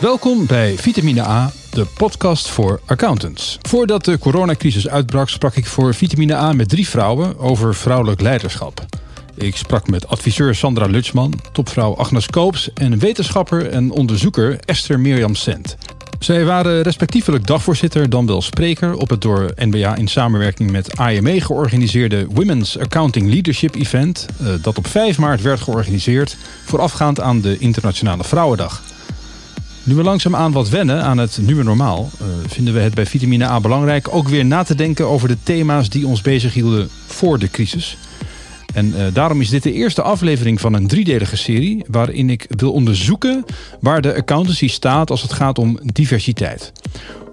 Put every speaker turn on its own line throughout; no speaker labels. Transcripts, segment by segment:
Welkom bij Vitamine A, de podcast voor accountants. Voordat de coronacrisis uitbrak, sprak ik voor Vitamine A met drie vrouwen over vrouwelijk leiderschap. Ik sprak met adviseur Sandra Lutsman, topvrouw Agnes Koops en wetenschapper en onderzoeker Esther Mirjam Sent. Zij waren respectievelijk dagvoorzitter dan wel spreker op het door NBA in samenwerking met AME georganiseerde Women's Accounting Leadership Event, eh, dat op 5 maart werd georganiseerd voorafgaand aan de Internationale Vrouwendag. Nu we langzaamaan wat wennen aan het nieuwe normaal, uh, vinden we het bij vitamine A belangrijk ook weer na te denken over de thema's die ons bezighielden voor de crisis. En uh, daarom is dit de eerste aflevering van een driedelige serie waarin ik wil onderzoeken waar de accountancy staat als het gaat om diversiteit.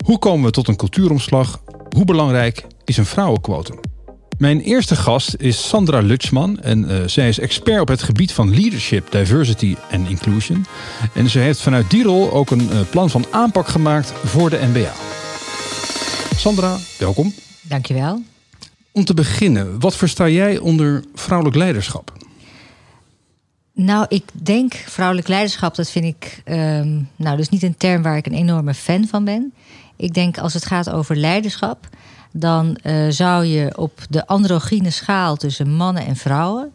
Hoe komen we tot een cultuuromslag? Hoe belangrijk is een vrouwenquotum? Mijn eerste gast is Sandra Lutsman en uh, zij is expert op het gebied van leadership, diversity en inclusion. En ze heeft vanuit die rol ook een uh, plan van aanpak gemaakt voor de NBA. Sandra, welkom.
Dankjewel.
Om te beginnen, wat versta jij onder vrouwelijk leiderschap?
Nou, ik denk vrouwelijk leiderschap, dat vind ik um, nou dus niet een term waar ik een enorme fan van ben. Ik denk als het gaat over leiderschap, dan uh, zou je op de androgyne schaal tussen mannen en vrouwen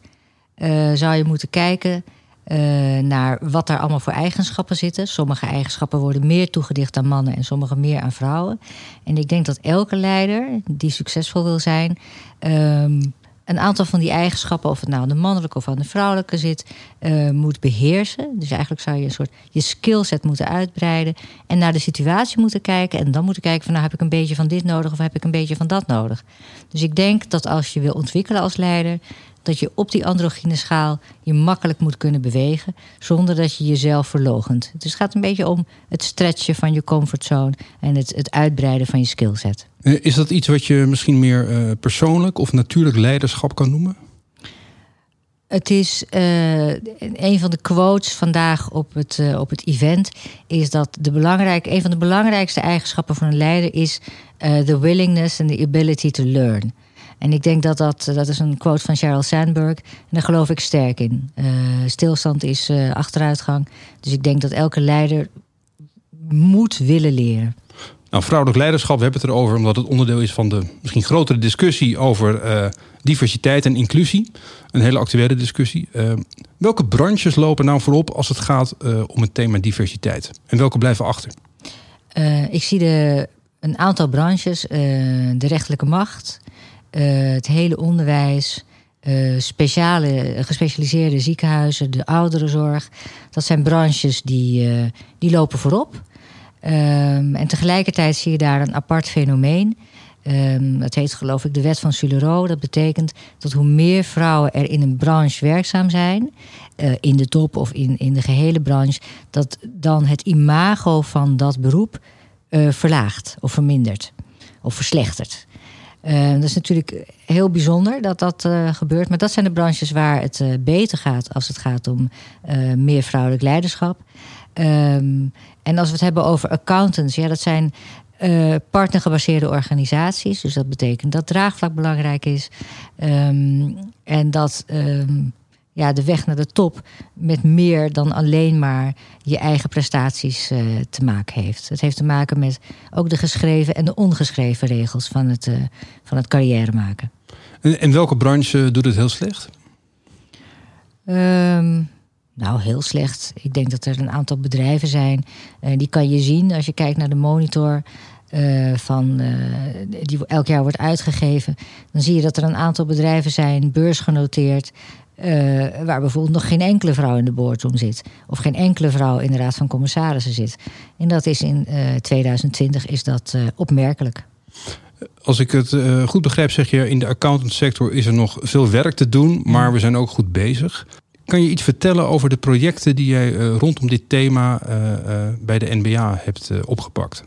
uh, zou je moeten kijken uh, naar wat daar allemaal voor eigenschappen zitten. Sommige eigenschappen worden meer toegedicht aan mannen en sommige meer aan vrouwen. En ik denk dat elke leider die succesvol wil zijn, um, een aantal van die eigenschappen, of het nou aan de mannelijke of aan de vrouwelijke zit, uh, moet beheersen. Dus eigenlijk zou je een soort je skillset moeten uitbreiden en naar de situatie moeten kijken. En dan moeten kijken van nou heb ik een beetje van dit nodig of heb ik een beetje van dat nodig. Dus ik denk dat als je wil ontwikkelen als leider, dat je op die androgyne schaal je makkelijk moet kunnen bewegen zonder dat je jezelf verlogent. Dus het gaat een beetje om het stretchen van je comfortzone en het, het uitbreiden van je skillset.
Is dat iets wat je misschien meer uh, persoonlijk of natuurlijk leiderschap kan noemen?
Het is uh, een van de quotes vandaag op het, uh, op het event. Is dat de belangrijk, een van de belangrijkste eigenschappen van een leider is the willingness and the ability to learn. En ik denk dat dat, dat is een quote van Sheryl Sandberg. En daar geloof ik sterk in. Uh, stilstand is uh, achteruitgang. Dus ik denk dat elke leider moet willen leren.
Nou, vrouwelijk leiderschap, we hebben het erover omdat het onderdeel is van de misschien grotere discussie over uh, diversiteit en inclusie. Een hele actuele discussie. welke branches lopen nou voorop als het gaat om het thema diversiteit? En welke blijven achter?
ik zie de, een aantal branches. de rechterlijke macht, het hele onderwijs, uh, speciale, gespecialiseerde ziekenhuizen, de ouderenzorg. Dat zijn branches die, uh, die lopen voorop. Um, en tegelijkertijd zie je daar een apart fenomeen. Dat heet geloof ik de wet van Sulero. Dat betekent dat hoe meer vrouwen er in een branche werkzaam zijn, in de top of in, in de gehele branche, dat dan het imago van dat beroep verlaagt of vermindert of verslechtert. Uh, dat is natuurlijk heel bijzonder dat dat uh, gebeurt. Maar dat zijn de branches waar het uh, beter gaat als het gaat om meer vrouwelijk leiderschap. Um, en als we het hebben over accountants, ja, dat zijn partnergebaseerde organisaties. Dus dat betekent dat draagvlak belangrijk is. Um, en dat ja, de weg naar de top met meer dan alleen maar je eigen prestaties uh, te maken heeft. Het heeft te maken met ook de geschreven en de ongeschreven regels van het, uh, van het carrière maken.
En in welke branche doet het heel slecht?
Um, nou, heel slecht. Ik denk dat er een aantal bedrijven zijn. Uh, die kan je zien als je kijkt naar de monitor. Uh, van, uh, die elk jaar wordt uitgegeven. Dan zie je dat er een aantal bedrijven zijn, beursgenoteerd. Uh, waar bijvoorbeeld nog geen enkele vrouw in de boardroom zit. Of geen enkele vrouw in de raad van commissarissen zit. En dat is in uh, 2020 is dat uh, opmerkelijk.
Als ik het goed begrijp, zeg je in de accountantsector is er nog veel werk te doen, maar we zijn ook goed bezig. Kan je iets vertellen over de projecten die jij rondom dit thema bij de NBA hebt opgepakt?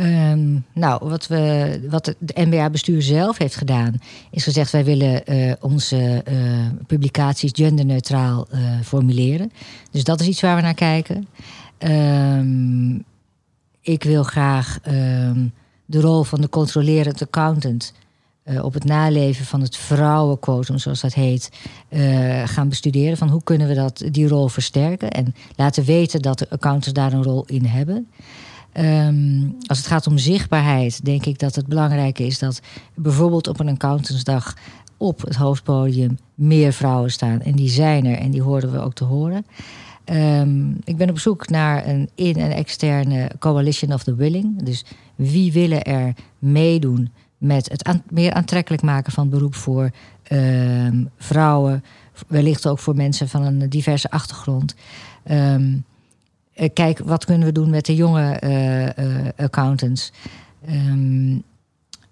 Um, nou, wat, we, wat de NBA-bestuur zelf heeft gedaan, is gezegd: wij willen uh, onze uh, publicaties genderneutraal uh, formuleren. Dus dat is iets waar we naar kijken. Um, ik wil graag um, de rol van de controlerend accountant op het naleven van het vrouwenquotum, zoals dat heet, gaan bestuderen. Van hoe kunnen we dat, die rol versterken en laten weten dat de accountants daar een rol in hebben. Ehm, als het gaat om zichtbaarheid, denk ik dat het belangrijke is dat bijvoorbeeld op een accountantsdag op het hoofdpodium meer vrouwen staan. En die zijn er en die horen we ook te horen. Ehm, ik ben op zoek naar een in- en externe coalition of the willing. Dus wie willen er meedoen met het meer aantrekkelijk maken van beroep voor ehm, vrouwen, wellicht ook voor mensen van een diverse achtergrond. Um, kijk, wat kunnen we doen met de jonge uh, accountants?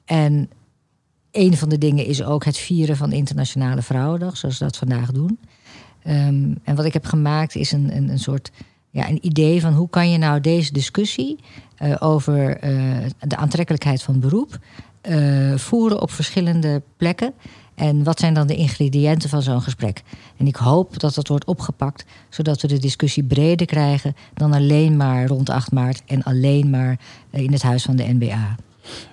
en een van de dingen is ook het vieren van Internationale Vrouwendag, zoals we dat vandaag doen. Ehm, en wat ik heb gemaakt is een, een, een soort ja, een idee van hoe kan je nou deze discussie over de aantrekkelijkheid van beroep voeren op verschillende plekken. En wat zijn dan de ingrediënten van zo'n gesprek? En ik hoop dat dat wordt opgepakt, zodat we de discussie breder krijgen dan alleen maar rond 8 maart en alleen maar in het huis van de NBA.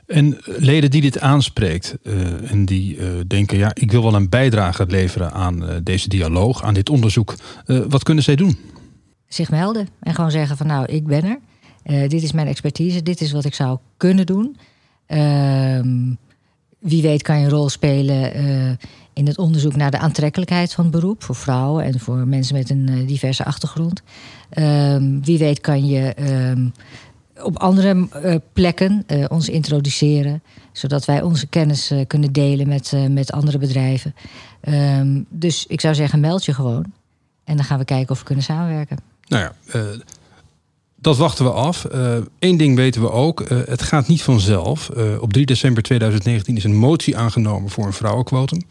En leden die dit aanspreekt uh, en die uh, denken, ja, ik wil wel een bijdrage leveren aan uh, deze dialoog, aan dit onderzoek. wat kunnen zij doen?
Zich melden en gewoon zeggen van nou, ik ben er. dit is mijn expertise, dit is wat ik zou kunnen doen. Ehm, wie weet kan je een rol spelen in het onderzoek naar de aantrekkelijkheid van beroep voor vrouwen en voor mensen met een diverse achtergrond. Ehm, wie weet kan je ehm, op andere uh, plekken ons introduceren. Zodat wij onze kennis kunnen delen met, met andere bedrijven. Um, dus ik zou zeggen, meld je gewoon. En dan gaan we kijken of we kunnen samenwerken.
Nou ja, dat wachten we af. Eén ding weten we ook. het gaat niet vanzelf. op 3 december 2019 is een motie aangenomen voor een vrouwenquotum.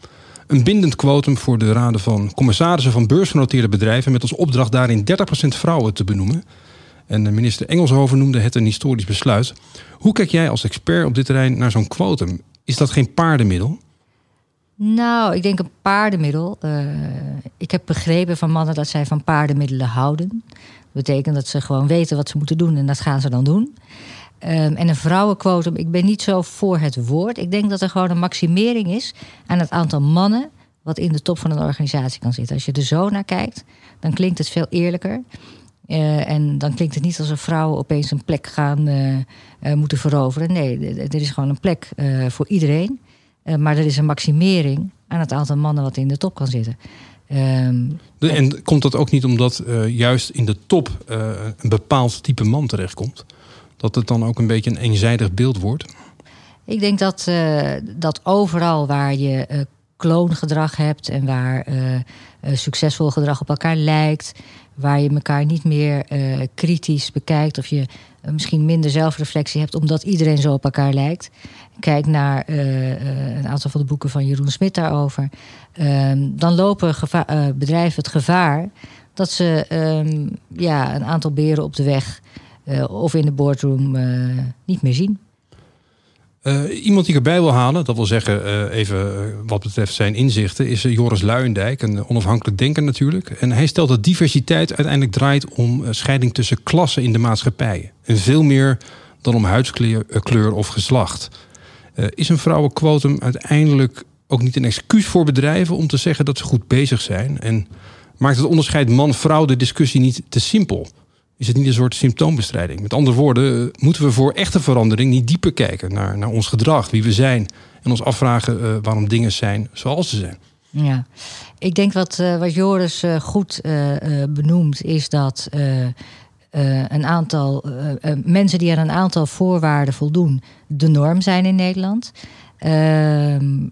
Een bindend quotum voor de raden van commissarissen van beursgenoteerde bedrijven... met als opdracht daarin 30% vrouwen te benoemen... En minister Engelshoven noemde het een historisch besluit. Hoe kijk jij als expert op dit terrein naar zo'n quotum? Is dat geen paardenmiddel?
Nou, ik denk een paardenmiddel. Ik heb begrepen van mannen dat zij van paardenmiddelen houden. Betekent dat ze gewoon weten wat ze moeten doen en dat gaan ze dan doen. Um, en een vrouwenquotum, ik ben niet zo voor het woord. Ik denk dat er gewoon een maximering is aan het aantal mannen wat in de top van een organisatie kan zitten. Als je er zo naar kijkt, dan klinkt het veel eerlijker. Uh, en dan klinkt het niet alsof vrouwen opeens een plek gaan uh, uh, moeten veroveren. Nee, er is gewoon een plek voor iedereen. maar er is een maximering aan het aantal mannen wat in de top kan zitten.
Um, de, en komt dat ook niet omdat juist in de top een bepaald type man terechtkomt? Dat het dan ook een beetje een eenzijdig beeld wordt?
Ik denk dat, dat overal waar je kloongedrag hebt en waar succesvol gedrag op elkaar lijkt, waar je elkaar niet meer uh, kritisch bekijkt of je misschien minder zelfreflectie hebt omdat iedereen zo op elkaar lijkt. Kijk naar een aantal van de boeken van Jeroen Smit daarover. Ehm, dan lopen bedrijven het gevaar dat ze um, ja, een aantal beren op de weg of in de boardroom niet meer zien.
Uh, iemand die ik erbij wil halen, dat wil zeggen uh, even uh, wat betreft zijn inzichten, is Joris Luijendijk, een onafhankelijk denker natuurlijk. En hij stelt dat diversiteit uiteindelijk draait om scheiding tussen klassen in de maatschappij. En veel meer dan om huidskleur kleur of geslacht. is een vrouwenquotum uiteindelijk ook niet een excuus voor bedrijven om te zeggen dat ze goed bezig zijn? En maakt het onderscheid man-vrouw de discussie niet te simpel? Is het niet een soort symptoombestrijding. Met andere woorden, eh, moeten we voor echte verandering niet dieper kijken naar, naar ons gedrag, wie we zijn. En ons afvragen uh, waarom dingen zijn zoals ze zijn.
Ja, ik denk wat, uh, wat Joris uh, goed benoemt, is dat een aantal mensen die aan een aantal voorwaarden voldoen, de norm zijn in Nederland. Ehm,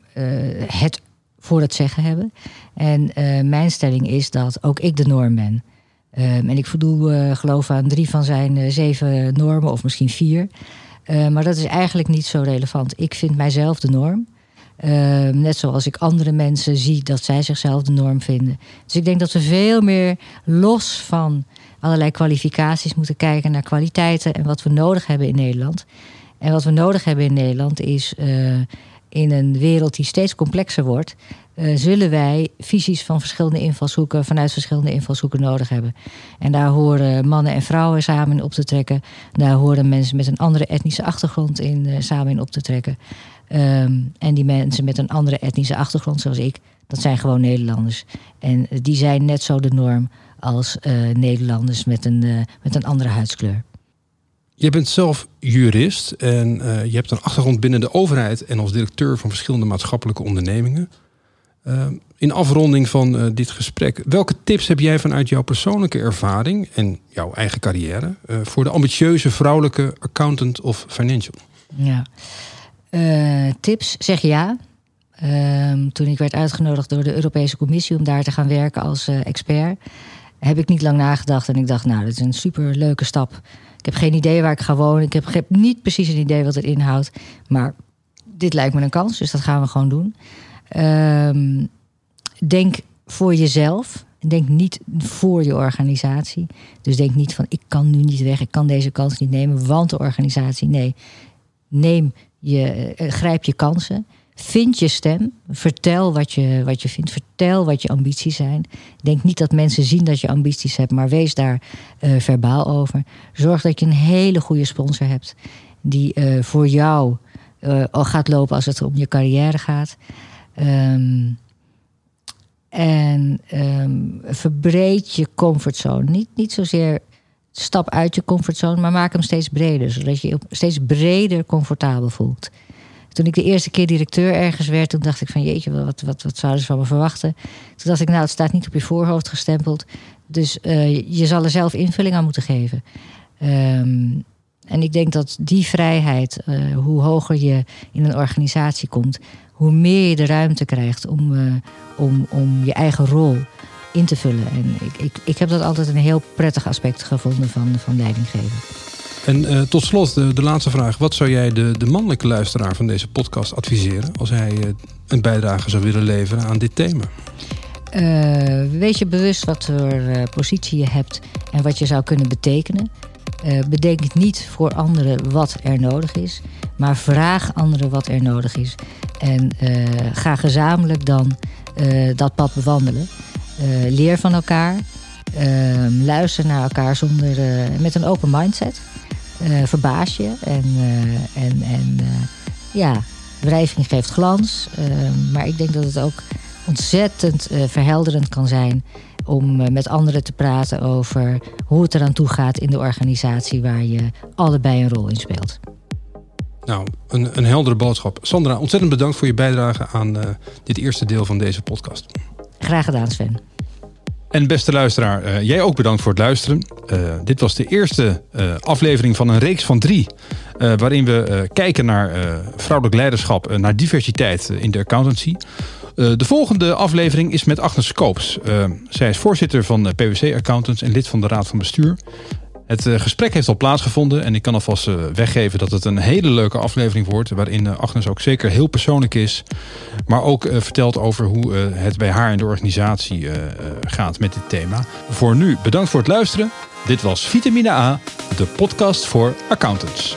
het voor het zeggen hebben. En mijn stelling is dat ook ik de norm ben. Um, en ik voldoe, uh, geloof aan drie van zijn uh, zeven normen, of misschien vier. Uh, maar dat is eigenlijk niet zo relevant. Ik vind mijzelf de norm. Ehm, net zoals ik andere mensen zie dat zij zichzelf de norm vinden. Dus ik denk dat we veel meer los van allerlei kwalificaties moeten kijken naar kwaliteiten en wat we nodig hebben in Nederland. En wat we nodig hebben in Nederland is in een wereld die steeds complexer wordt, uh, zullen wij visies van verschillende invalshoeken, vanuit verschillende invalshoeken nodig hebben. En daar horen mannen en vrouwen samen op te trekken. Daar horen mensen met een andere etnische achtergrond in uh, samen in op te trekken. Ehm, en die mensen met een andere etnische achtergrond, zoals ik, dat zijn gewoon Nederlanders. En die zijn net zo de norm als Nederlanders met een, met een andere huidskleur.
Je bent zelf jurist en je hebt een achtergrond binnen de overheid en als directeur van verschillende maatschappelijke ondernemingen. Ehm, in afronding van uh, dit gesprek, welke tips heb jij vanuit jouw persoonlijke ervaring en jouw eigen carrière voor de ambitieuze vrouwelijke accountant of financial?
Ja, tips zeg ja. Ehm, toen ik werd uitgenodigd door de Europese Commissie om daar te gaan werken als expert, heb ik niet lang nagedacht en ik dacht, nou, dat is een super leuke stap. Ik heb geen idee waar ik ga wonen. Ik heb, niet precies een idee wat het inhoudt. Maar dit lijkt me een kans, dus dat gaan we gewoon doen. Um, denk voor jezelf. Denk niet voor je organisatie. Dus denk niet van ik kan nu niet weg, ik kan deze kans niet nemen, want de organisatie. Nee, neem je, uh, grijp je kansen. Vind je stem. Vertel wat je, wat je vindt. Vertel wat je ambities zijn. Denk niet dat mensen zien dat je ambities hebt, maar wees daar uh, verbaal over. Zorg dat je een hele goede sponsor hebt die uh, voor jou al gaat lopen als het om je carrière gaat. Um, en um, verbreed je comfortzone. Niet, niet zozeer stap uit je comfortzone, maar maak hem steeds breder. Zodat je je steeds breder comfortabel voelt. Toen ik de eerste keer directeur ergens werd, toen dacht ik van jeetje, wat, wat, wat zouden ze van me verwachten? Toen dacht ik, nou, het staat niet op je voorhoofd gestempeld. Dus uh, je zal er zelf invulling aan moeten geven. Um, en ik denk dat die vrijheid, uh, hoe hoger je in een organisatie komt, hoe meer je de ruimte krijgt om, uh, om, om je eigen rol in te vullen. En ik, ik, ik heb dat altijd een heel prettig aspect gevonden van, van leidinggeven.
En uh, tot slot de, de laatste vraag. Wat zou jij de, de mannelijke luisteraar van deze podcast adviseren als hij uh, een bijdrage zou willen leveren aan dit thema?
Uh, wees je bewust wat voor positie je hebt en wat je zou kunnen betekenen. bedenk niet voor anderen wat er nodig is, maar vraag anderen wat er nodig is. En ga gezamenlijk dan dat pad bewandelen. leer van elkaar. Ehm, luister naar elkaar zonder, met een open mindset. Uh, verbaas je. En, uh, en, en uh, ja, wrijving geeft glans. Ehm, maar ik denk dat het ook ontzettend verhelderend kan zijn om met anderen te praten over hoe het eraan toe gaat in de organisatie waar je allebei een rol in speelt.
Nou, een, een heldere boodschap. Sandra, ontzettend bedankt voor je bijdrage aan dit eerste deel van deze podcast.
Graag gedaan, Sven.
En beste luisteraar, uh, jij ook bedankt voor het luisteren. Uh, dit was de eerste uh, aflevering van een reeks van drie. waarin we kijken naar vrouwelijk leiderschap, naar diversiteit in de accountancy. de volgende aflevering is met Agnes Scopes. zij is voorzitter van PwC Accountants en lid van de Raad van Bestuur. Het uh, gesprek heeft al plaatsgevonden en ik kan alvast uh, weggeven dat het een hele leuke aflevering wordt. Waarin uh, Agnes ook zeker heel persoonlijk is. Maar ook vertelt over hoe het bij haar in de organisatie gaat met dit thema. Voor nu bedankt voor het luisteren. Dit was Vitamine A, de podcast voor accountants.